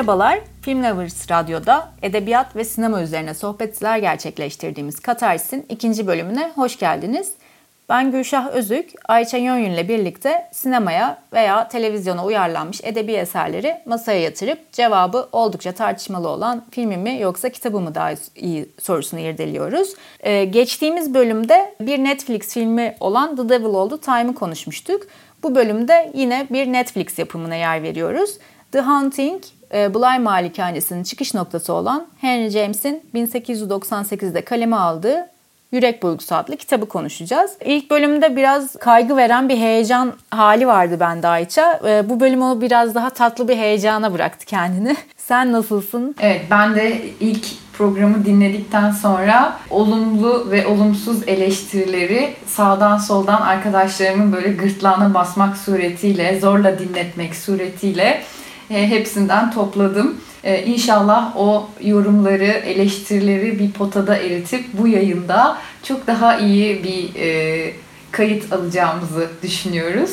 Merhabalar, Film Lovers Radyo'da edebiyat ve sinema üzerine sohbetler gerçekleştirdiğimiz Katarsis'in ikinci bölümüne hoş geldiniz. Ben Gülşah Özük, Ayça Yönyün ile birlikte sinemaya veya televizyona uyarlanmış edebi eserleri masaya yatırıp cevabı oldukça tartışmalı olan filmi mi yoksa kitabı mı daha iyi sorusunu irdeliyoruz. Ee, geçtiğimiz bölümde bir Netflix filmi olan The Devil The Time'ı konuşmuştuk. Bu bölümde yine bir Netflix yapımına yer veriyoruz. The Haunting, Bly Malikanesi'nin çıkış noktası olan Henry James'in 1898'de kaleme aldığı Yürek Bulgusu adlı kitabı konuşacağız. İlk bölümde biraz kaygı veren bir heyecan hali vardı bende Ayça. E, bu bölüm onu biraz daha tatlı bir heyecana bıraktı kendini. Sen nasılsın? Evet ben de ilk programı dinledikten sonra olumlu ve olumsuz eleştirileri sağdan soldan arkadaşlarımın böyle gırtlağına basmak suretiyle, zorla dinletmek suretiyle hepsinden topladım. E, inşallah o yorumları, eleştirileri bir potada eritip bu yayında çok daha iyi bir e, kayıt alacağımızı düşünüyoruz.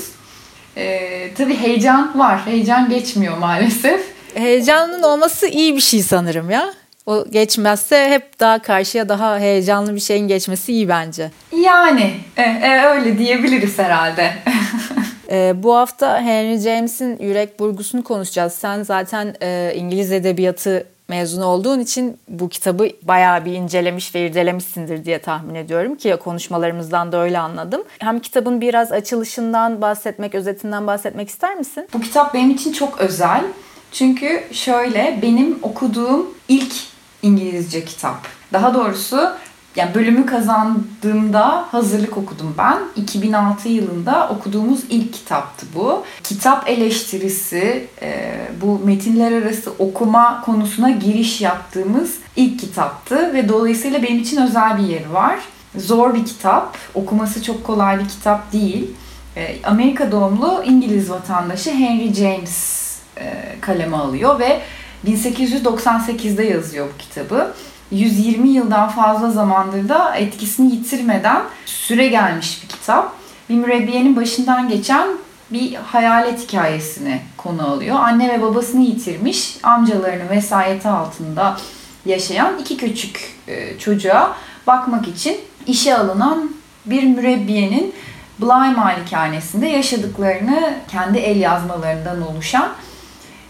E, tabii heyecan var. Heyecan geçmiyor maalesef. Heyecanın olması iyi bir şey sanırım ya. O geçmezse hep daha karşıya daha heyecanlı bir şeyin geçmesi iyi bence. Yani e, e, öyle diyebiliriz herhalde. e, bu hafta Henry James'in Yürek Burgusu'nu konuşacağız. Sen zaten e, İngiliz Edebiyatı mezunu olduğun için bu kitabı bayağı bir incelemiş ve irdelemişsindir diye tahmin ediyorum ki konuşmalarımızdan da öyle anladım. Hem kitabın biraz açılışından bahsetmek, özetinden bahsetmek ister misin? Bu kitap benim için çok özel. Çünkü şöyle benim okuduğum ilk İngilizce kitap. Daha doğrusu yani bölümü kazandığımda hazırlık okudum ben. 2006 yılında okuduğumuz ilk kitaptı bu. Kitap eleştirisi, e, bu metinler arası okuma konusuna giriş yaptığımız ilk kitaptı ve dolayısıyla benim için özel bir yeri var. Zor bir kitap, okuması çok kolay bir kitap değil. E, Amerika doğumlu İngiliz vatandaşı Henry James e, kaleme alıyor ve 1898'de yazıyor bu kitabı. 120 yıldan fazla zamandır da etkisini yitirmeden süre gelmiş bir kitap. Bir mürebbiyenin başından geçen bir hayalet hikayesini konu alıyor. Anne ve babasını yitirmiş, amcalarının vesayeti altında yaşayan iki küçük e, çocuğa bakmak için işe alınan bir mürebbiyenin Bly Malikanesinde yaşadıklarını kendi el yazmalarından oluşan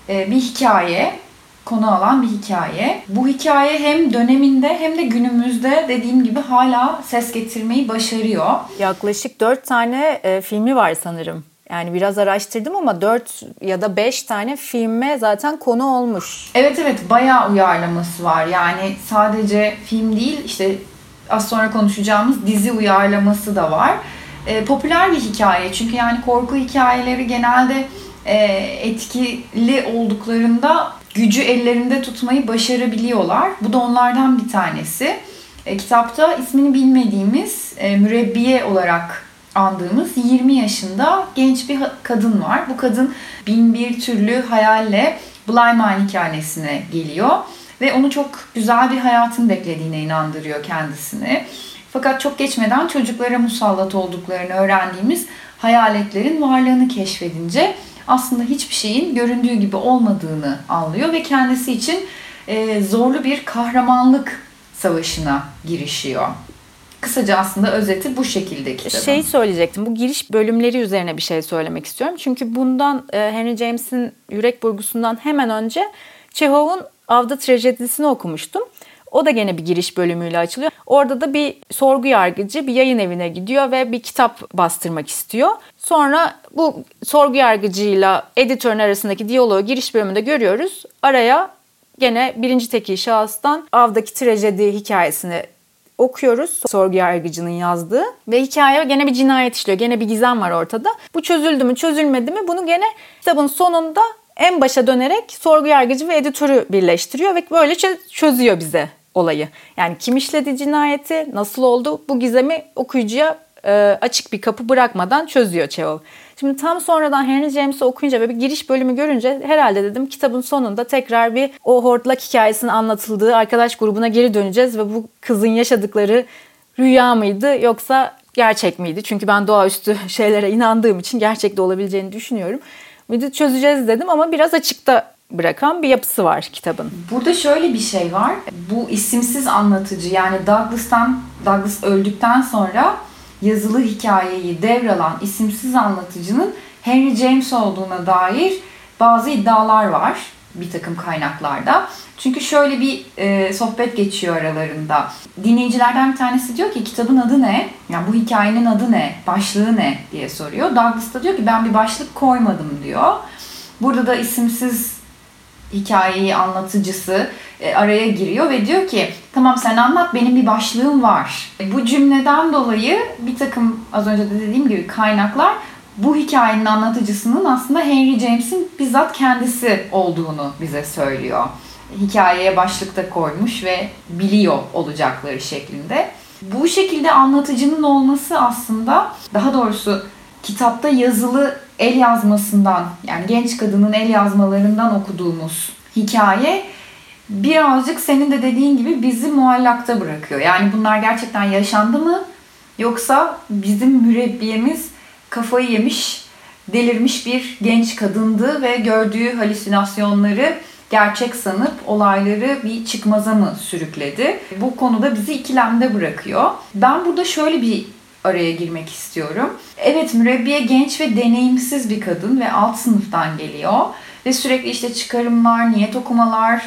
e, bir hikaye konu alan bir hikaye. Bu hikaye hem döneminde hem de günümüzde dediğim gibi hala ses getirmeyi başarıyor. Yaklaşık dört tane e, filmi var sanırım. Yani biraz araştırdım ama 4 ya da 5 tane filme zaten konu olmuş. Evet evet bayağı uyarlaması var. Yani sadece film değil işte az sonra konuşacağımız dizi uyarlaması da var. E, popüler bir hikaye çünkü yani korku hikayeleri genelde e, etkili olduklarında gücü ellerinde tutmayı başarabiliyorlar. Bu da onlardan bir tanesi. E, kitapta ismini bilmediğimiz e, mürebbiye olarak andığımız 20 yaşında genç bir kadın var. Bu kadın bin bir türlü hayalle Bly Malikanesine geliyor ve onu çok güzel bir hayatın beklediğine inandırıyor kendisini. Fakat çok geçmeden çocuklara musallat olduklarını öğrendiğimiz hayaletlerin varlığını keşfedince aslında hiçbir şeyin göründüğü gibi olmadığını anlıyor ve kendisi için e, zorlu bir kahramanlık savaşına girişiyor. Kısaca aslında özeti bu şekilde kitabın. Şey söyleyecektim. Bu giriş bölümleri üzerine bir şey söylemek istiyorum. Çünkü bundan e, Henry James'in Yürek Burgusu'ndan hemen önce Çehov'un Avda Trajedisini okumuştum. O da gene bir giriş bölümüyle açılıyor. Orada da bir sorgu yargıcı bir yayın evine gidiyor ve bir kitap bastırmak istiyor. Sonra bu sorgu yargıcıyla editörün arasındaki diyaloğu giriş bölümünde görüyoruz. Araya gene birinci tekil şahıstan avdaki trajedi hikayesini okuyoruz. Sorgu yargıcının yazdığı ve hikaye gene bir cinayet işliyor. Gene bir gizem var ortada. Bu çözüldü mü çözülmedi mi bunu gene kitabın sonunda en başa dönerek sorgu yargıcı ve editörü birleştiriyor ve böyle çözüyor bize olayı. Yani kim işledi cinayeti, nasıl oldu bu gizemi okuyucuya e, açık bir kapı bırakmadan çözüyor Çehov. Şimdi tam sonradan Henry James'i okuyunca ve bir giriş bölümü görünce herhalde dedim kitabın sonunda tekrar bir o hortlak hikayesinin anlatıldığı arkadaş grubuna geri döneceğiz ve bu kızın yaşadıkları rüya mıydı yoksa gerçek miydi? Çünkü ben doğaüstü şeylere inandığım için gerçek de olabileceğini düşünüyorum. De çözeceğiz dedim ama biraz açıkta bırakan bir yapısı var kitabın. Burada şöyle bir şey var. Bu isimsiz anlatıcı yani Douglas'tan Douglas öldükten sonra yazılı hikayeyi devralan isimsiz anlatıcının Henry James olduğuna dair bazı iddialar var bir takım kaynaklarda. Çünkü şöyle bir e, sohbet geçiyor aralarında. Dinleyicilerden bir tanesi diyor ki kitabın adı ne? Yani bu hikayenin adı ne? Başlığı ne? diye soruyor. Douglas da diyor ki ben bir başlık koymadım diyor. Burada da isimsiz hikayeyi anlatıcısı e, araya giriyor ve diyor ki tamam sen anlat benim bir başlığım var. Bu cümleden dolayı bir takım az önce de dediğim gibi kaynaklar bu hikayenin anlatıcısının aslında Henry James'in bizzat kendisi olduğunu bize söylüyor. Hikayeye başlıkta koymuş ve biliyor olacakları şeklinde. Bu şekilde anlatıcının olması aslında daha doğrusu kitapta yazılı el yazmasından yani genç kadının el yazmalarından okuduğumuz hikaye birazcık senin de dediğin gibi bizi muallakta bırakıyor. Yani bunlar gerçekten yaşandı mı? Yoksa bizim mürebbiyemiz kafayı yemiş, delirmiş bir genç kadındı ve gördüğü halüsinasyonları gerçek sanıp olayları bir çıkmaza mı sürükledi? Bu konuda bizi ikilemde bırakıyor. Ben burada şöyle bir araya girmek istiyorum. Evet mürebbiye genç ve deneyimsiz bir kadın ve alt sınıftan geliyor. Ve sürekli işte çıkarımlar, niyet okumalar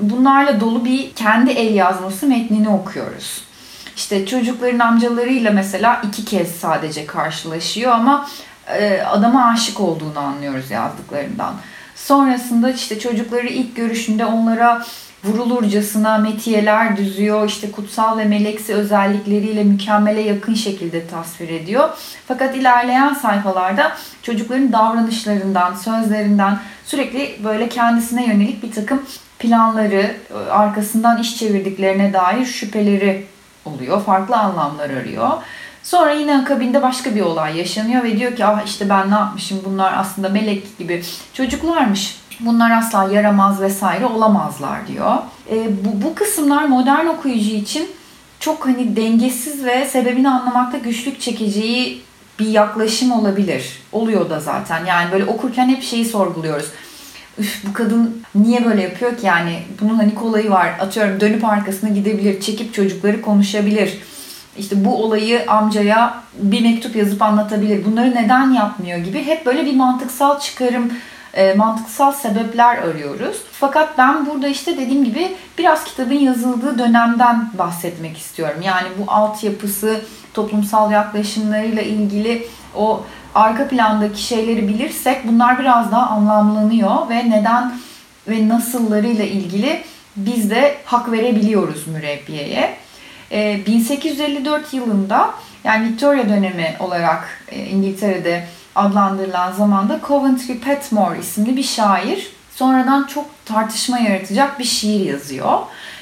bunlarla dolu bir kendi el yazması metnini okuyoruz. İşte çocukların amcalarıyla mesela iki kez sadece karşılaşıyor ama e, adama aşık olduğunu anlıyoruz yazdıklarından. Sonrasında işte çocukları ilk görüşünde onlara vurulurcasına metiyeler düzüyor. işte kutsal ve meleksi özellikleriyle mükemmele yakın şekilde tasvir ediyor. Fakat ilerleyen sayfalarda çocukların davranışlarından, sözlerinden sürekli böyle kendisine yönelik bir takım planları, arkasından iş çevirdiklerine dair şüpheleri oluyor. Farklı anlamlar arıyor. Sonra yine akabinde başka bir olay yaşanıyor ve diyor ki ah işte ben ne yapmışım bunlar aslında melek gibi çocuklarmış. Bunlar asla yaramaz vesaire olamazlar diyor. E, bu, bu kısımlar modern okuyucu için çok hani dengesiz ve sebebini anlamakta güçlük çekeceği bir yaklaşım olabilir. Oluyor da zaten. Yani böyle okurken hep şeyi sorguluyoruz. Üf bu kadın niye böyle yapıyor ki yani bunun hani kolayı var. Atıyorum dönüp arkasına gidebilir, çekip çocukları konuşabilir. İşte bu olayı amcaya bir mektup yazıp anlatabilir. Bunları neden yapmıyor gibi hep böyle bir mantıksal çıkarım e, mantıksal sebepler arıyoruz. Fakat ben burada işte dediğim gibi biraz kitabın yazıldığı dönemden bahsetmek istiyorum. Yani bu altyapısı, toplumsal yaklaşımlarıyla ilgili o arka plandaki şeyleri bilirsek bunlar biraz daha anlamlanıyor ve neden ve nasıllarıyla ilgili biz de hak verebiliyoruz mürebbiyeye. 1854 yılında yani Victoria dönemi olarak İngiltere'de adlandırılan zamanda Coventry Petmore isimli bir şair sonradan çok tartışma yaratacak bir şiir yazıyor.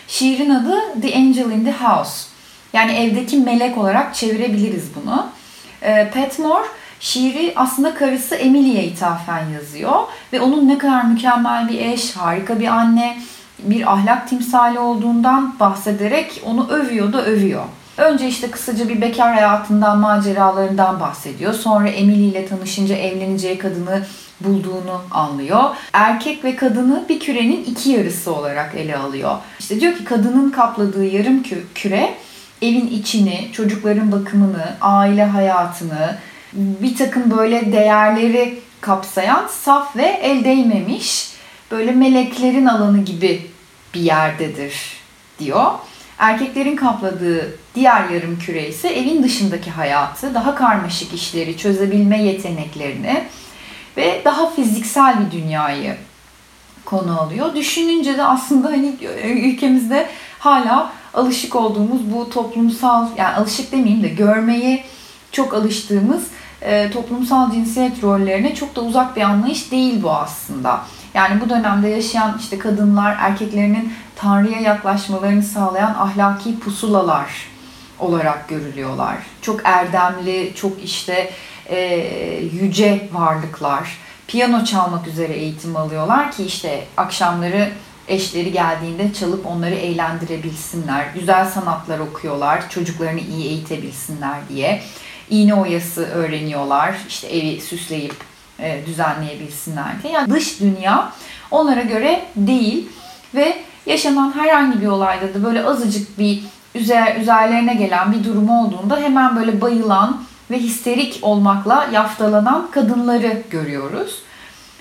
Şiirin adı The Angel in the House. Yani evdeki melek olarak çevirebiliriz bunu. E, Petmore şiiri aslında karısı Emily'ye ithafen yazıyor ve onun ne kadar mükemmel bir eş, harika bir anne, bir ahlak timsali olduğundan bahsederek onu övüyor da övüyor. Önce işte kısaca bir bekar hayatından, maceralarından bahsediyor. Sonra Emily ile tanışınca evleneceği kadını bulduğunu anlıyor. Erkek ve kadını bir kürenin iki yarısı olarak ele alıyor. İşte diyor ki kadının kapladığı yarım küre evin içini, çocukların bakımını, aile hayatını, bir takım böyle değerleri kapsayan saf ve el değmemiş böyle meleklerin alanı gibi bir yerdedir diyor. Erkeklerin kapladığı diğer yarım küre ise evin dışındaki hayatı, daha karmaşık işleri çözebilme yeteneklerini ve daha fiziksel bir dünyayı konu alıyor. Düşününce de aslında hani ülkemizde hala alışık olduğumuz bu toplumsal yani alışık demeyeyim de görmeyi çok alıştığımız e, toplumsal cinsiyet rollerine çok da uzak bir anlayış değil bu aslında. Yani bu dönemde yaşayan işte kadınlar erkeklerinin Tanrı'ya yaklaşmalarını sağlayan ahlaki pusulalar olarak görülüyorlar. Çok erdemli, çok işte e, yüce varlıklar. Piyano çalmak üzere eğitim alıyorlar ki işte akşamları eşleri geldiğinde çalıp onları eğlendirebilsinler. Güzel sanatlar okuyorlar, çocuklarını iyi eğitebilsinler diye. İğne oyası öğreniyorlar, işte evi süsleyip e, düzenleyebilsinler diye. Yani dış dünya onlara göre değil ve yaşanan herhangi bir olayda da böyle azıcık bir üzer, üzerlerine gelen bir durum olduğunda hemen böyle bayılan ve histerik olmakla yaftalanan kadınları görüyoruz.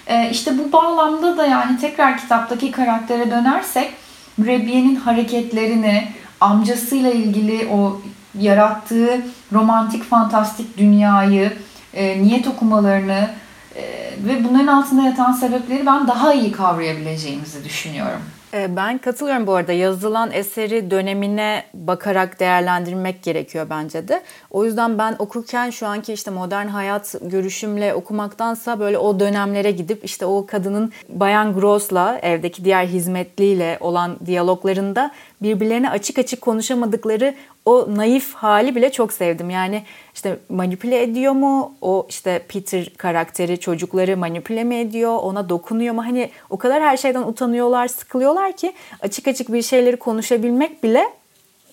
Ee, işte bu bağlamda da yani tekrar kitaptaki karaktere dönersek Mürebbiye'nin hareketlerini, amcasıyla ilgili o yarattığı romantik fantastik dünyayı, e, niyet okumalarını e, ve bunların altında yatan sebepleri ben daha iyi kavrayabileceğimizi düşünüyorum. Ee, ben katılıyorum bu arada. Yazılan eseri dönemine bakarak değerlendirmek gerekiyor bence de. O yüzden ben okurken şu anki işte modern hayat görüşümle okumaktansa böyle o dönemlere gidip işte o kadının Bayan Gross'la evdeki diğer hizmetliyle olan diyaloglarında birbirlerine açık açık konuşamadıkları o naif hali bile çok sevdim. Yani işte manipüle ediyor mu? O işte Peter karakteri çocukları manipüle mi ediyor? Ona dokunuyor mu? Hani o kadar her şeyden utanıyorlar, sıkılıyorlar ki açık açık bir şeyleri konuşabilmek bile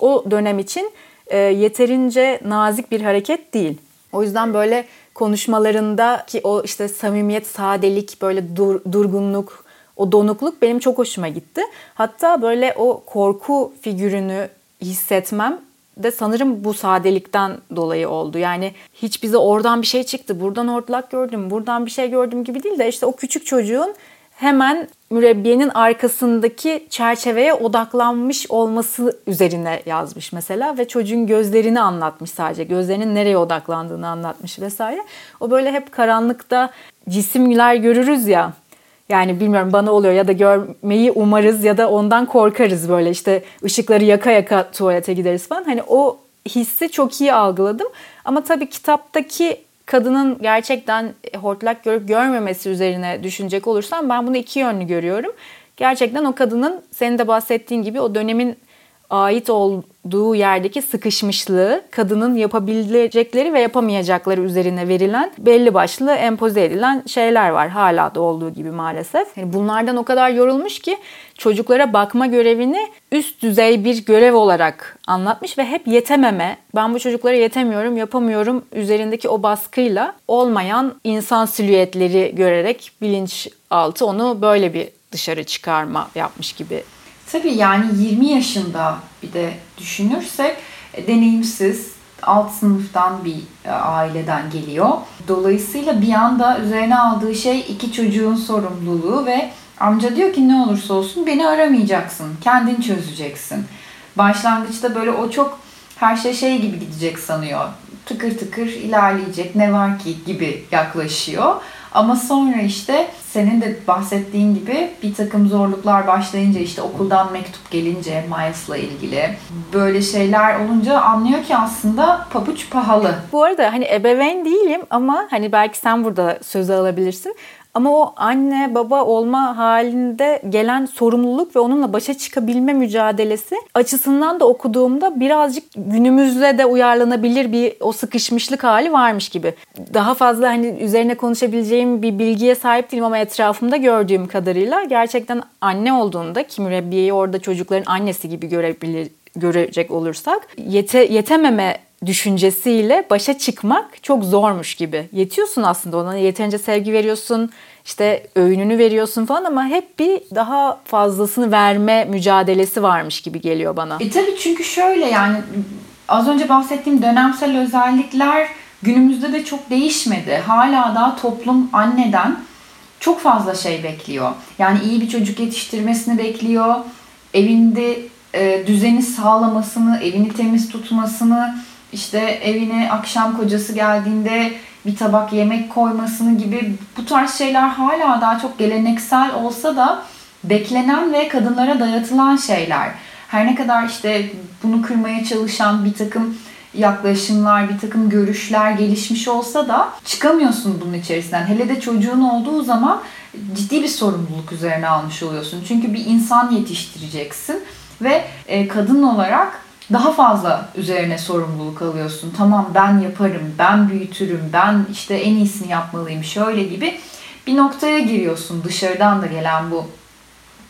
o dönem için e, yeterince nazik bir hareket değil. O yüzden böyle konuşmalarında ki o işte samimiyet, sadelik, böyle dur, durgunluk, o donukluk benim çok hoşuma gitti. Hatta böyle o korku figürünü hissetmem de sanırım bu sadelikten dolayı oldu. Yani hiç bize oradan bir şey çıktı, buradan hortlak gördüm, buradan bir şey gördüm gibi değil de işte o küçük çocuğun hemen mürebbiyenin arkasındaki çerçeveye odaklanmış olması üzerine yazmış mesela ve çocuğun gözlerini anlatmış sadece. Gözlerinin nereye odaklandığını anlatmış vesaire. O böyle hep karanlıkta cisimler görürüz ya. Yani bilmiyorum bana oluyor ya da görmeyi umarız ya da ondan korkarız böyle işte ışıkları yaka yaka tuvalete gideriz falan. Hani o hissi çok iyi algıladım. Ama tabii kitaptaki kadının gerçekten hortlak görüp görmemesi üzerine düşünecek olursam ben bunu iki yönlü görüyorum. Gerçekten o kadının senin de bahsettiğin gibi o dönemin ait olduğu yerdeki sıkışmışlığı, kadının yapabilecekleri ve yapamayacakları üzerine verilen belli başlı empoze edilen şeyler var. Hala da olduğu gibi maalesef. Yani bunlardan o kadar yorulmuş ki çocuklara bakma görevini üst düzey bir görev olarak anlatmış ve hep yetememe, ben bu çocuklara yetemiyorum, yapamıyorum üzerindeki o baskıyla olmayan insan silüetleri görerek bilinçaltı onu böyle bir dışarı çıkarma yapmış gibi Tabii yani 20 yaşında bir de düşünürsek e, deneyimsiz, alt sınıftan bir e, aileden geliyor. Dolayısıyla bir anda üzerine aldığı şey iki çocuğun sorumluluğu ve amca diyor ki ne olursa olsun beni aramayacaksın, kendin çözeceksin. Başlangıçta böyle o çok her şey şey gibi gidecek sanıyor. Tıkır tıkır ilerleyecek ne var ki gibi yaklaşıyor. Ama sonra işte senin de bahsettiğin gibi bir takım zorluklar başlayınca işte okuldan mektup gelince Miles'la ilgili böyle şeyler olunca anlıyor ki aslında pabuç pahalı. Bu arada hani ebeveyn değilim ama hani belki sen burada sözü alabilirsin. Ama o anne baba olma halinde gelen sorumluluk ve onunla başa çıkabilme mücadelesi açısından da okuduğumda birazcık günümüzde de uyarlanabilir bir o sıkışmışlık hali varmış gibi. Daha fazla hani üzerine konuşabileceğim bir bilgiye sahip değilim ama etrafımda gördüğüm kadarıyla gerçekten anne olduğunda ki mürebbiyeyi orada çocukların annesi gibi görebilir görecek olursak yete, yetememe düşüncesiyle başa çıkmak çok zormuş gibi. Yetiyorsun aslında ona yeterince sevgi veriyorsun, işte öğününü veriyorsun falan ama hep bir daha fazlasını verme mücadelesi varmış gibi geliyor bana. E tabii çünkü şöyle yani az önce bahsettiğim dönemsel özellikler günümüzde de çok değişmedi. Hala daha toplum anneden çok fazla şey bekliyor. Yani iyi bir çocuk yetiştirmesini bekliyor. Evinde e, düzeni sağlamasını, evini temiz tutmasını, işte evine akşam kocası geldiğinde bir tabak yemek koymasını gibi bu tarz şeyler hala daha çok geleneksel olsa da beklenen ve kadınlara dayatılan şeyler. Her ne kadar işte bunu kırmaya çalışan bir takım yaklaşımlar, bir takım görüşler gelişmiş olsa da çıkamıyorsun bunun içerisinden. Hele de çocuğun olduğu zaman ciddi bir sorumluluk üzerine almış oluyorsun. Çünkü bir insan yetiştireceksin ve e, kadın olarak daha fazla üzerine sorumluluk alıyorsun. Tamam ben yaparım, ben büyütürüm, ben işte en iyisini yapmalıyım şöyle gibi bir noktaya giriyorsun dışarıdan da gelen bu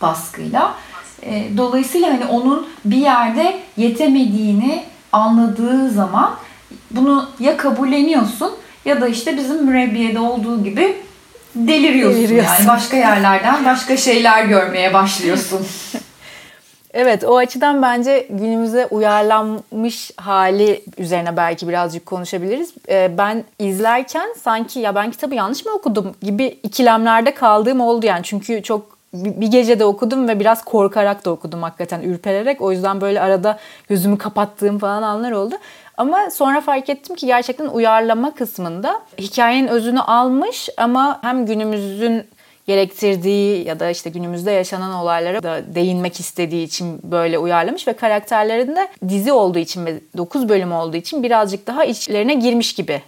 baskıyla. E, dolayısıyla hani onun bir yerde yetemediğini anladığı zaman bunu ya kabulleniyorsun ya da işte bizim mürebbiyede olduğu gibi deliriyorsun, Deliriyorsun. yani. Başka yerlerden başka şeyler görmeye başlıyorsun. Evet o açıdan bence günümüze uyarlanmış hali üzerine belki birazcık konuşabiliriz. Ee, ben izlerken sanki ya ben kitabı yanlış mı okudum gibi ikilemlerde kaldığım oldu yani. Çünkü çok bir gecede okudum ve biraz korkarak da okudum hakikaten ürpererek. O yüzden böyle arada gözümü kapattığım falan anlar oldu. Ama sonra fark ettim ki gerçekten uyarlama kısmında hikayenin özünü almış ama hem günümüzün gerektirdiği ya da işte günümüzde yaşanan olaylara da değinmek istediği için böyle uyarlamış ve karakterlerin de dizi olduğu için ve 9 bölüm olduğu için birazcık daha içlerine girmiş gibi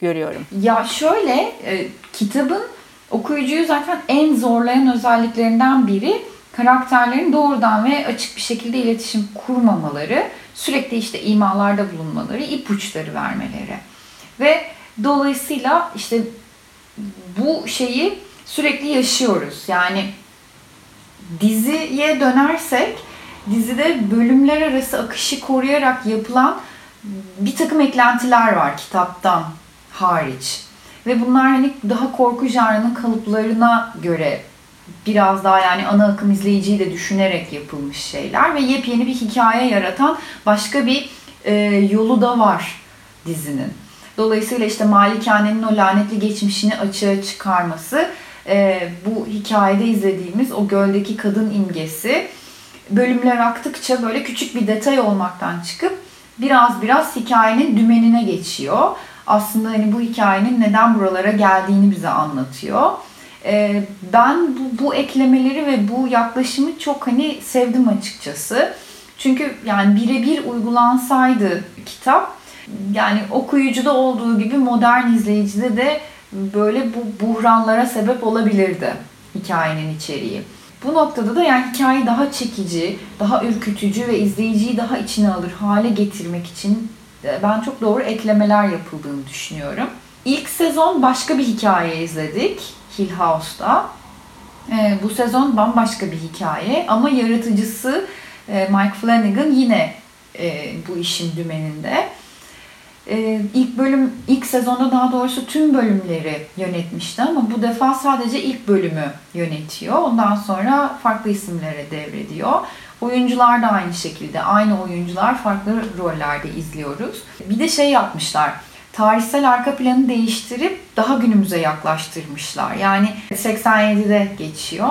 görüyorum. Ya şöyle e, kitabın okuyucuyu zaten en zorlayan özelliklerinden biri karakterlerin doğrudan ve açık bir şekilde iletişim kurmamaları, sürekli işte imalarda bulunmaları, ipuçları vermeleri. Ve dolayısıyla işte bu şeyi sürekli yaşıyoruz. Yani diziye dönersek dizide bölümler arası akışı koruyarak yapılan bir takım eklentiler var kitaptan hariç. Ve bunlar hani daha korku janrının kalıplarına göre biraz daha yani ana akım izleyiciyi de düşünerek yapılmış şeyler ve yepyeni bir hikaye yaratan başka bir e, yolu da var dizinin. Dolayısıyla işte Malikane'nin o lanetli geçmişini açığa çıkarması e, bu hikayede izlediğimiz o göldeki kadın imgesi bölümler aktıkça böyle küçük bir detay olmaktan çıkıp biraz biraz hikayenin dümenine geçiyor. Aslında hani bu hikayenin neden buralara geldiğini bize anlatıyor. E, ben bu, bu eklemeleri ve bu yaklaşımı çok hani sevdim açıkçası. Çünkü yani birebir uygulansaydı kitap yani okuyucuda olduğu gibi modern izleyicide de böyle bu buhranlara sebep olabilirdi hikayenin içeriği. Bu noktada da yani hikayeyi daha çekici, daha ürkütücü ve izleyiciyi daha içine alır hale getirmek için ben çok doğru eklemeler yapıldığını düşünüyorum. İlk sezon başka bir hikaye izledik Hill House'da. Ee, bu sezon bambaşka bir hikaye ama yaratıcısı e, Mike Flanagan yine e, bu işin dümeninde. Ee, ilk bölüm, ilk sezonda daha doğrusu tüm bölümleri yönetmişti ama bu defa sadece ilk bölümü yönetiyor. Ondan sonra farklı isimlere devrediyor. Oyuncular da aynı şekilde. Aynı oyuncular farklı rollerde izliyoruz. Bir de şey yapmışlar. Tarihsel arka planı değiştirip daha günümüze yaklaştırmışlar. Yani 87'de geçiyor.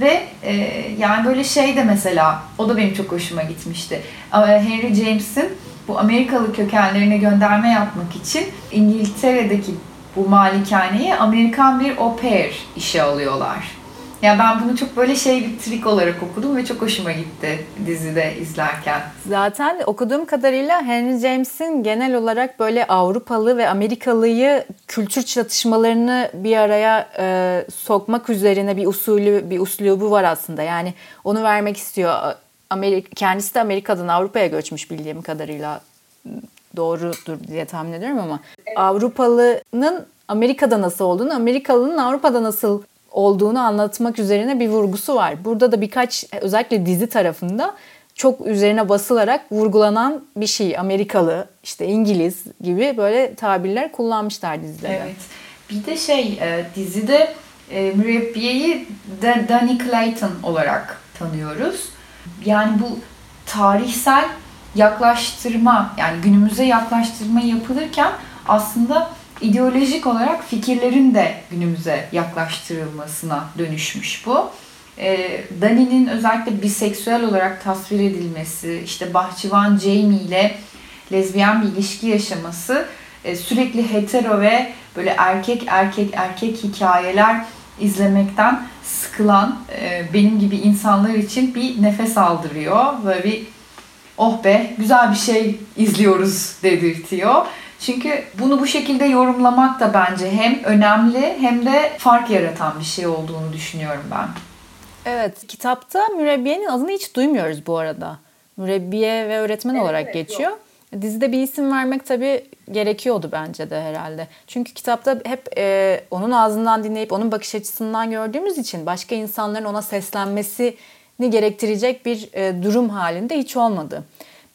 Ve e, yani böyle şey de mesela o da benim çok hoşuma gitmişti. Henry James'in bu Amerikalı kökenlerine gönderme yapmak için İngiltere'deki bu malikaneyi Amerikan bir au pair işe alıyorlar. Yani ben bunu çok böyle şey bir trik olarak okudum ve çok hoşuma gitti dizide izlerken. Zaten okuduğum kadarıyla Henry James'in genel olarak böyle Avrupalı ve Amerikalıyı kültür çatışmalarını bir araya e, sokmak üzerine bir usulü, bir uslubu var aslında. Yani onu vermek istiyor. Amerika, kendisi de Amerika'dan Avrupa'ya göçmüş bildiğim kadarıyla doğrudur diye tahmin ediyorum ama Avrupalı'nın Amerika'da nasıl olduğunu, Amerikalı'nın Avrupa'da nasıl olduğunu anlatmak üzerine bir vurgusu var. Burada da birkaç özellikle dizi tarafında çok üzerine basılarak vurgulanan bir şey. Amerikalı, işte İngiliz gibi böyle tabirler kullanmışlar dizide. Evet. Bir de şey e, dizide e, mürebbiyeyi Danny Clayton olarak tanıyoruz. Yani bu tarihsel yaklaştırma yani günümüze yaklaştırma yapılırken aslında ideolojik olarak fikirlerin de günümüze yaklaştırılmasına dönüşmüş bu. E, Dani'nin özellikle biseksüel olarak tasvir edilmesi, işte bahçıvan Jamie ile lezbiyen bir ilişki yaşaması, e, sürekli hetero ve böyle erkek erkek erkek hikayeler izlemekten sıkılan e, benim gibi insanlar için bir nefes aldırıyor. Böyle bir oh be güzel bir şey izliyoruz dedirtiyor. Çünkü bunu bu şekilde yorumlamak da bence hem önemli hem de fark yaratan bir şey olduğunu düşünüyorum ben. Evet, kitapta mürebbiyenin adını hiç duymuyoruz bu arada. Mürebbiye ve öğretmen evet, olarak geçiyor. Yok. Dizide bir isim vermek tabii gerekiyordu bence de herhalde. Çünkü kitapta hep e, onun ağzından dinleyip onun bakış açısından gördüğümüz için başka insanların ona seslenmesini gerektirecek bir e, durum halinde hiç olmadı.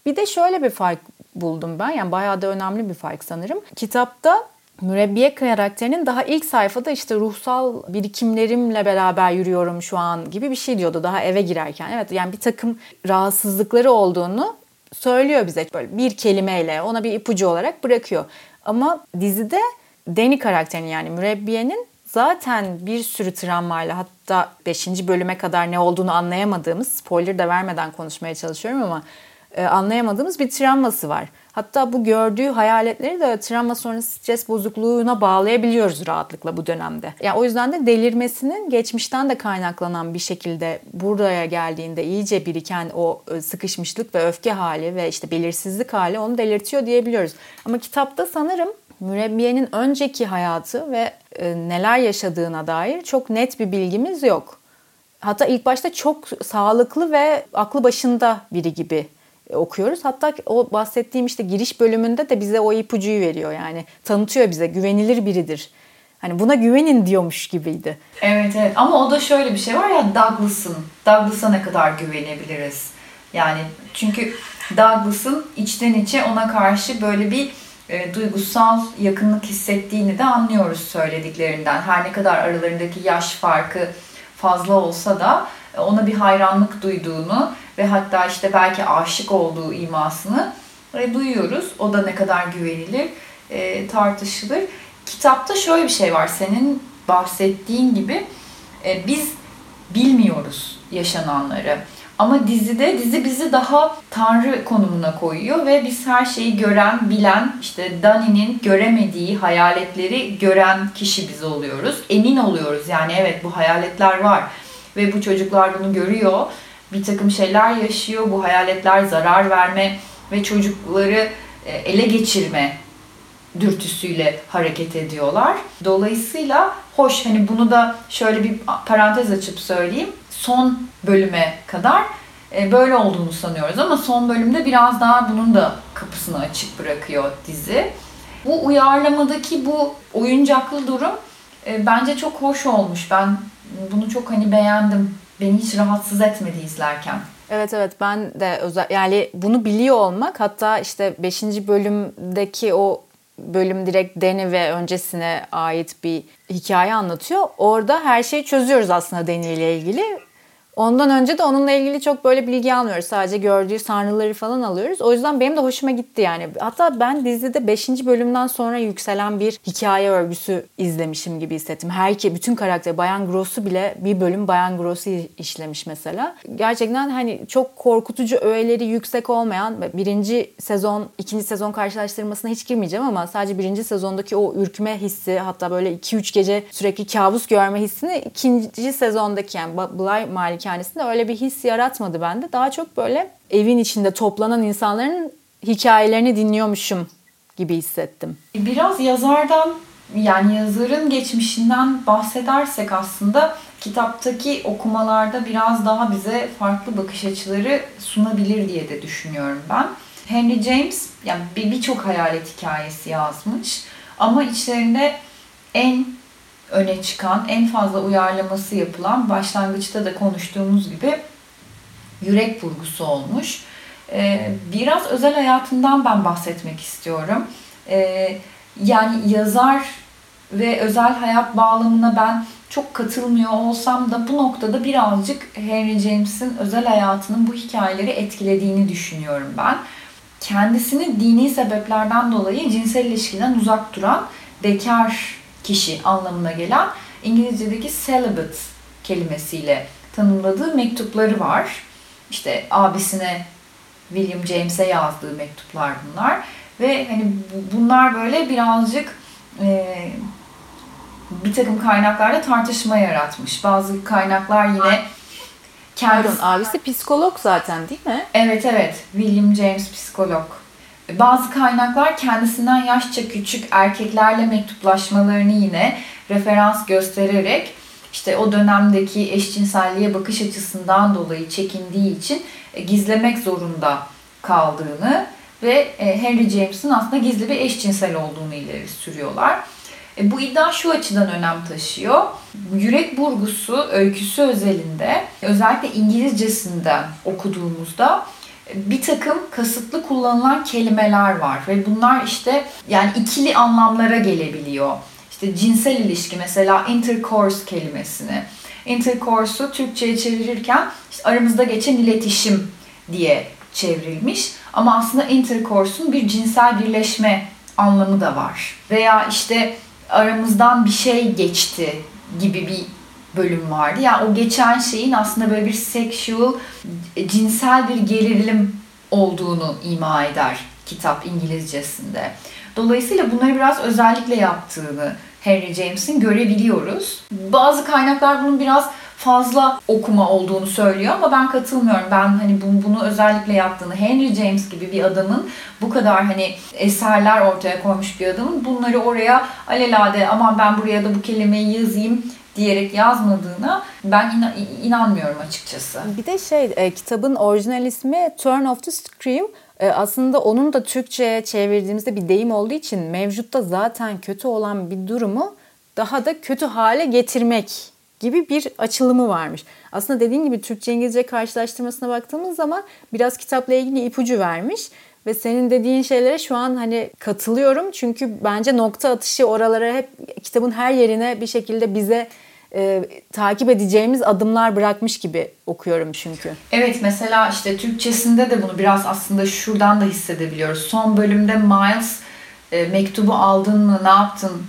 Bir de şöyle bir fark buldum ben. Yani bayağı da önemli bir fark sanırım. Kitapta mürebbiye karakterinin daha ilk sayfada işte ruhsal birikimlerimle beraber yürüyorum şu an gibi bir şey diyordu daha eve girerken. Evet yani bir takım rahatsızlıkları olduğunu söylüyor bize böyle bir kelimeyle ona bir ipucu olarak bırakıyor. Ama dizide Danny karakterinin yani mürebbiyenin zaten bir sürü travmayla hatta 5. bölüme kadar ne olduğunu anlayamadığımız spoiler da vermeden konuşmaya çalışıyorum ama anlayamadığımız bir travması var. Hatta bu gördüğü hayaletleri de travma sonrası stres bozukluğuna bağlayabiliyoruz rahatlıkla bu dönemde. Yani o yüzden de delirmesinin geçmişten de kaynaklanan bir şekilde buraya geldiğinde iyice biriken o e, sıkışmışlık ve öfke hali ve işte belirsizlik hali onu delirtiyor diyebiliyoruz. Ama kitapta sanırım mürebbiyenin önceki hayatı ve e, neler yaşadığına dair çok net bir bilgimiz yok. Hatta ilk başta çok sağlıklı ve aklı başında biri gibi okuyoruz. Hatta o bahsettiğim işte giriş bölümünde de bize o ipucuyu veriyor yani. Tanıtıyor bize güvenilir biridir. Hani buna güvenin diyormuş gibiydi. Evet evet ama o da şöyle bir şey var ya Douglas'ın. Douglas'a ne kadar güvenebiliriz? Yani çünkü Douglas'ın içten içe ona karşı böyle bir e, duygusal yakınlık hissettiğini de anlıyoruz söylediklerinden. Her ne kadar aralarındaki yaş farkı fazla olsa da e, ona bir hayranlık duyduğunu ve hatta işte belki aşık olduğu imasını e, duyuyoruz. O da ne kadar güvenilir e, tartışılır. Kitapta şöyle bir şey var senin bahsettiğin gibi e, biz bilmiyoruz yaşananları. Ama dizide dizi bizi daha tanrı konumuna koyuyor ve biz her şeyi gören, bilen, işte Dani'nin göremediği hayaletleri gören kişi biz oluyoruz. Emin oluyoruz yani evet bu hayaletler var ve bu çocuklar bunu görüyor. Bir takım şeyler yaşıyor. Bu hayaletler zarar verme ve çocukları e, ele geçirme dürtüsüyle hareket ediyorlar. Dolayısıyla hoş hani bunu da şöyle bir parantez açıp söyleyeyim. Son bölüme kadar e, böyle olduğunu sanıyoruz ama son bölümde biraz daha bunun da kapısını açık bırakıyor dizi. Bu uyarlamadaki bu oyuncaklı durum e, bence çok hoş olmuş. Ben bunu çok hani beğendim. Beni hiç rahatsız etmedi izlerken. Evet evet ben de özel yani bunu biliyor olmak hatta işte 5. bölümdeki o bölüm direkt Deni ve öncesine ait bir hikaye anlatıyor. Orada her şeyi çözüyoruz aslında Deni ile ilgili. Ondan önce de onunla ilgili çok böyle bilgi almıyoruz. Sadece gördüğü sanrıları falan alıyoruz. O yüzden benim de hoşuma gitti yani. Hatta ben dizide 5. bölümden sonra yükselen bir hikaye örgüsü izlemişim gibi hissettim. Herke, bütün karakter Bayan Gross'u bile bir bölüm Bayan Gross'u işlemiş mesela. Gerçekten hani çok korkutucu öğeleri yüksek olmayan birinci sezon, ikinci sezon karşılaştırmasına hiç girmeyeceğim ama sadece birinci sezondaki o ürkme hissi hatta böyle 2-3 gece sürekli kabus görme hissini ikinci sezondaki yani Bly Maliki malikanesinde öyle bir his yaratmadı bende. Daha çok böyle evin içinde toplanan insanların hikayelerini dinliyormuşum gibi hissettim. Biraz yazardan yani yazarın geçmişinden bahsedersek aslında kitaptaki okumalarda biraz daha bize farklı bakış açıları sunabilir diye de düşünüyorum ben. Henry James yani birçok hayalet hikayesi yazmış ama içlerinde en öne çıkan, en fazla uyarlaması yapılan başlangıçta da konuştuğumuz gibi yürek vurgusu olmuş. Ee, biraz özel hayatından ben bahsetmek istiyorum. Ee, yani yazar ve özel hayat bağlamına ben çok katılmıyor olsam da bu noktada birazcık Henry James'in özel hayatının bu hikayeleri etkilediğini düşünüyorum ben. Kendisini dini sebeplerden dolayı cinsel ilişkiden uzak duran bekar kişi anlamına gelen İngilizce'deki celibate kelimesiyle tanımladığı mektupları var. İşte abisine William James'e yazdığı mektuplar bunlar ve hani bunlar böyle birazcık e, bir takım kaynaklarda tartışma yaratmış. Bazı kaynaklar yine kendisi... Pardon, abisi psikolog zaten değil mi? Evet evet. William James psikolog. Bazı kaynaklar kendisinden yaşça küçük erkeklerle mektuplaşmalarını yine referans göstererek işte o dönemdeki eşcinselliğe bakış açısından dolayı çekindiği için e, gizlemek zorunda kaldığını ve e, Henry James'in aslında gizli bir eşcinsel olduğunu ileri sürüyorlar. E, bu iddia şu açıdan önem taşıyor. Yürek Burgusu öyküsü özelinde özellikle İngilizcesinden okuduğumuzda bir takım kasıtlı kullanılan kelimeler var ve bunlar işte yani ikili anlamlara gelebiliyor. İşte cinsel ilişki mesela intercourse kelimesini. Intercourse'u Türkçe'ye çevirirken işte aramızda geçen iletişim diye çevrilmiş. Ama aslında intercourse'un bir cinsel birleşme anlamı da var. Veya işte aramızdan bir şey geçti gibi bir bölüm vardı. Yani o geçen şeyin aslında böyle bir sexual, cinsel bir gerilim olduğunu ima eder kitap İngilizcesinde. Dolayısıyla bunları biraz özellikle yaptığını Henry James'in görebiliyoruz. Bazı kaynaklar bunun biraz fazla okuma olduğunu söylüyor ama ben katılmıyorum. Ben hani bunu, bunu özellikle yaptığını, Henry James gibi bir adamın bu kadar hani eserler ortaya koymuş bir adamın bunları oraya alelade aman ben buraya da bu kelimeyi yazayım diyerek yazmadığına ben inan, inanmıyorum açıkçası. Bir de şey e, kitabın orijinal ismi Turn of the Screw. E, aslında onun da Türkçe'ye çevirdiğimizde bir deyim olduğu için mevcutta zaten kötü olan bir durumu daha da kötü hale getirmek gibi bir açılımı varmış. Aslında dediğin gibi Türkçe İngilizce karşılaştırmasına baktığımız zaman biraz kitapla ilgili ipucu vermiş ve senin dediğin şeylere şu an hani katılıyorum çünkü bence nokta atışı oralara hep kitabın her yerine bir şekilde bize e, takip edeceğimiz adımlar bırakmış gibi okuyorum çünkü. Evet mesela işte Türkçesinde de bunu biraz aslında şuradan da hissedebiliyoruz. Son bölümde Miles e, mektubu aldın mı ne yaptın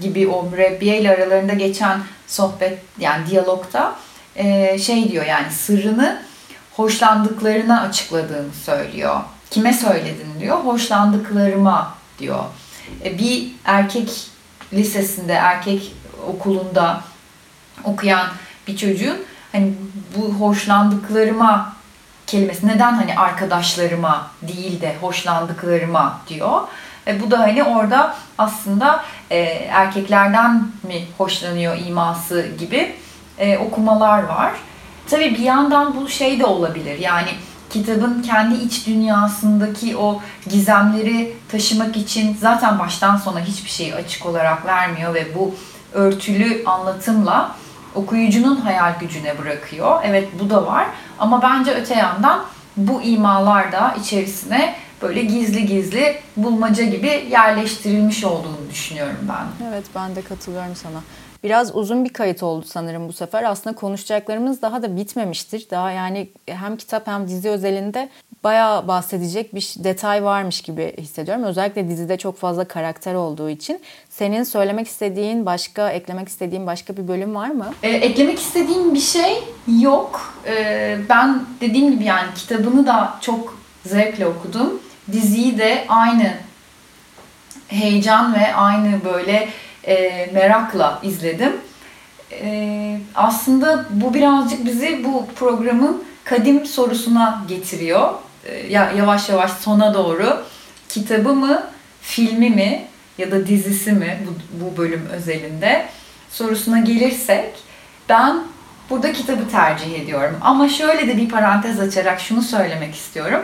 gibi o mürebbiye ile aralarında geçen sohbet yani diyalogta e, şey diyor yani sırrını hoşlandıklarına açıkladığını söylüyor. Kime söyledin diyor. Hoşlandıklarıma diyor. E, bir erkek lisesinde, erkek okulunda okuyan bir çocuğun hani bu hoşlandıklarıma kelimesi neden hani arkadaşlarıma değil de hoşlandıklarıma diyor. E, bu da hani orada aslında e, erkeklerden mi hoşlanıyor iması gibi e, okumalar var. Tabii bir yandan bu şey de olabilir. Yani kitabın kendi iç dünyasındaki o gizemleri taşımak için zaten baştan sona hiçbir şeyi açık olarak vermiyor ve bu örtülü anlatımla okuyucunun hayal gücüne bırakıyor. Evet bu da var ama bence öte yandan bu imalar da içerisine böyle gizli gizli bulmaca gibi yerleştirilmiş olduğunu düşünüyorum ben. Evet ben de katılıyorum sana. Biraz uzun bir kayıt oldu sanırım bu sefer. Aslında konuşacaklarımız daha da bitmemiştir. Daha yani hem kitap hem dizi özelinde bayağı bahsedecek bir detay varmış gibi hissediyorum. Özellikle dizide çok fazla karakter olduğu için. Senin söylemek istediğin, başka eklemek istediğin başka bir bölüm var mı? Ee, eklemek istediğim bir şey yok. Ee, ben dediğim gibi yani kitabını da çok zevkle okudum. Diziyi de aynı heyecan ve aynı böyle e, merakla izledim. E, aslında bu birazcık bizi bu programın kadim sorusuna getiriyor. E, yavaş yavaş sona doğru. Kitabı mı, filmi mi ya da dizisi mi bu, bu bölüm özelinde sorusuna gelirsek ben burada kitabı tercih ediyorum. Ama şöyle de bir parantez açarak şunu söylemek istiyorum.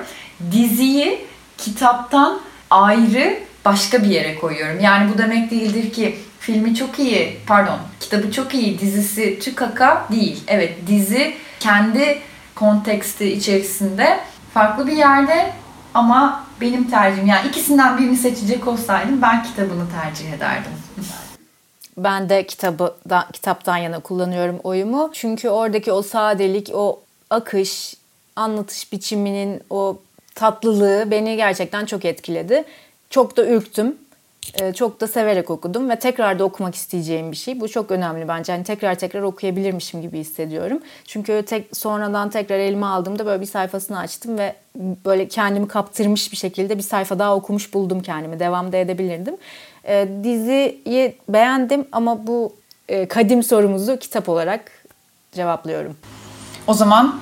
Diziyi kitaptan ayrı başka bir yere koyuyorum. Yani bu demek değildir ki filmi çok iyi, pardon kitabı çok iyi, dizisi tükaka değil. Evet dizi kendi konteksti içerisinde farklı bir yerde ama benim tercihim yani ikisinden birini seçecek olsaydım ben kitabını tercih ederdim. Ben de kitabı da, kitaptan yana kullanıyorum oyumu. Çünkü oradaki o sadelik, o akış, anlatış biçiminin o tatlılığı beni gerçekten çok etkiledi. Çok da ürktüm. Ee, çok da severek okudum ve tekrar da okumak isteyeceğim bir şey. Bu çok önemli bence. Hani tekrar tekrar okuyabilirmişim gibi hissediyorum. Çünkü tek sonradan tekrar elime aldığımda böyle bir sayfasını açtım ve böyle kendimi kaptırmış bir şekilde bir sayfa daha okumuş buldum kendimi. Devam da edebilirdim. Ee, diziyi beğendim ama bu e, kadim sorumuzu kitap olarak cevaplıyorum. O zaman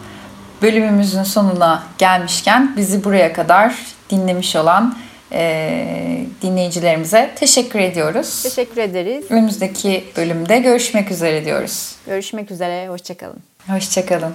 bölümümüzün sonuna gelmişken bizi buraya kadar dinlemiş olan e, dinleyicilerimize teşekkür ediyoruz. Teşekkür ederiz. Önümüzdeki bölümde görüşmek üzere diyoruz. Görüşmek üzere, hoşçakalın. Hoşçakalın.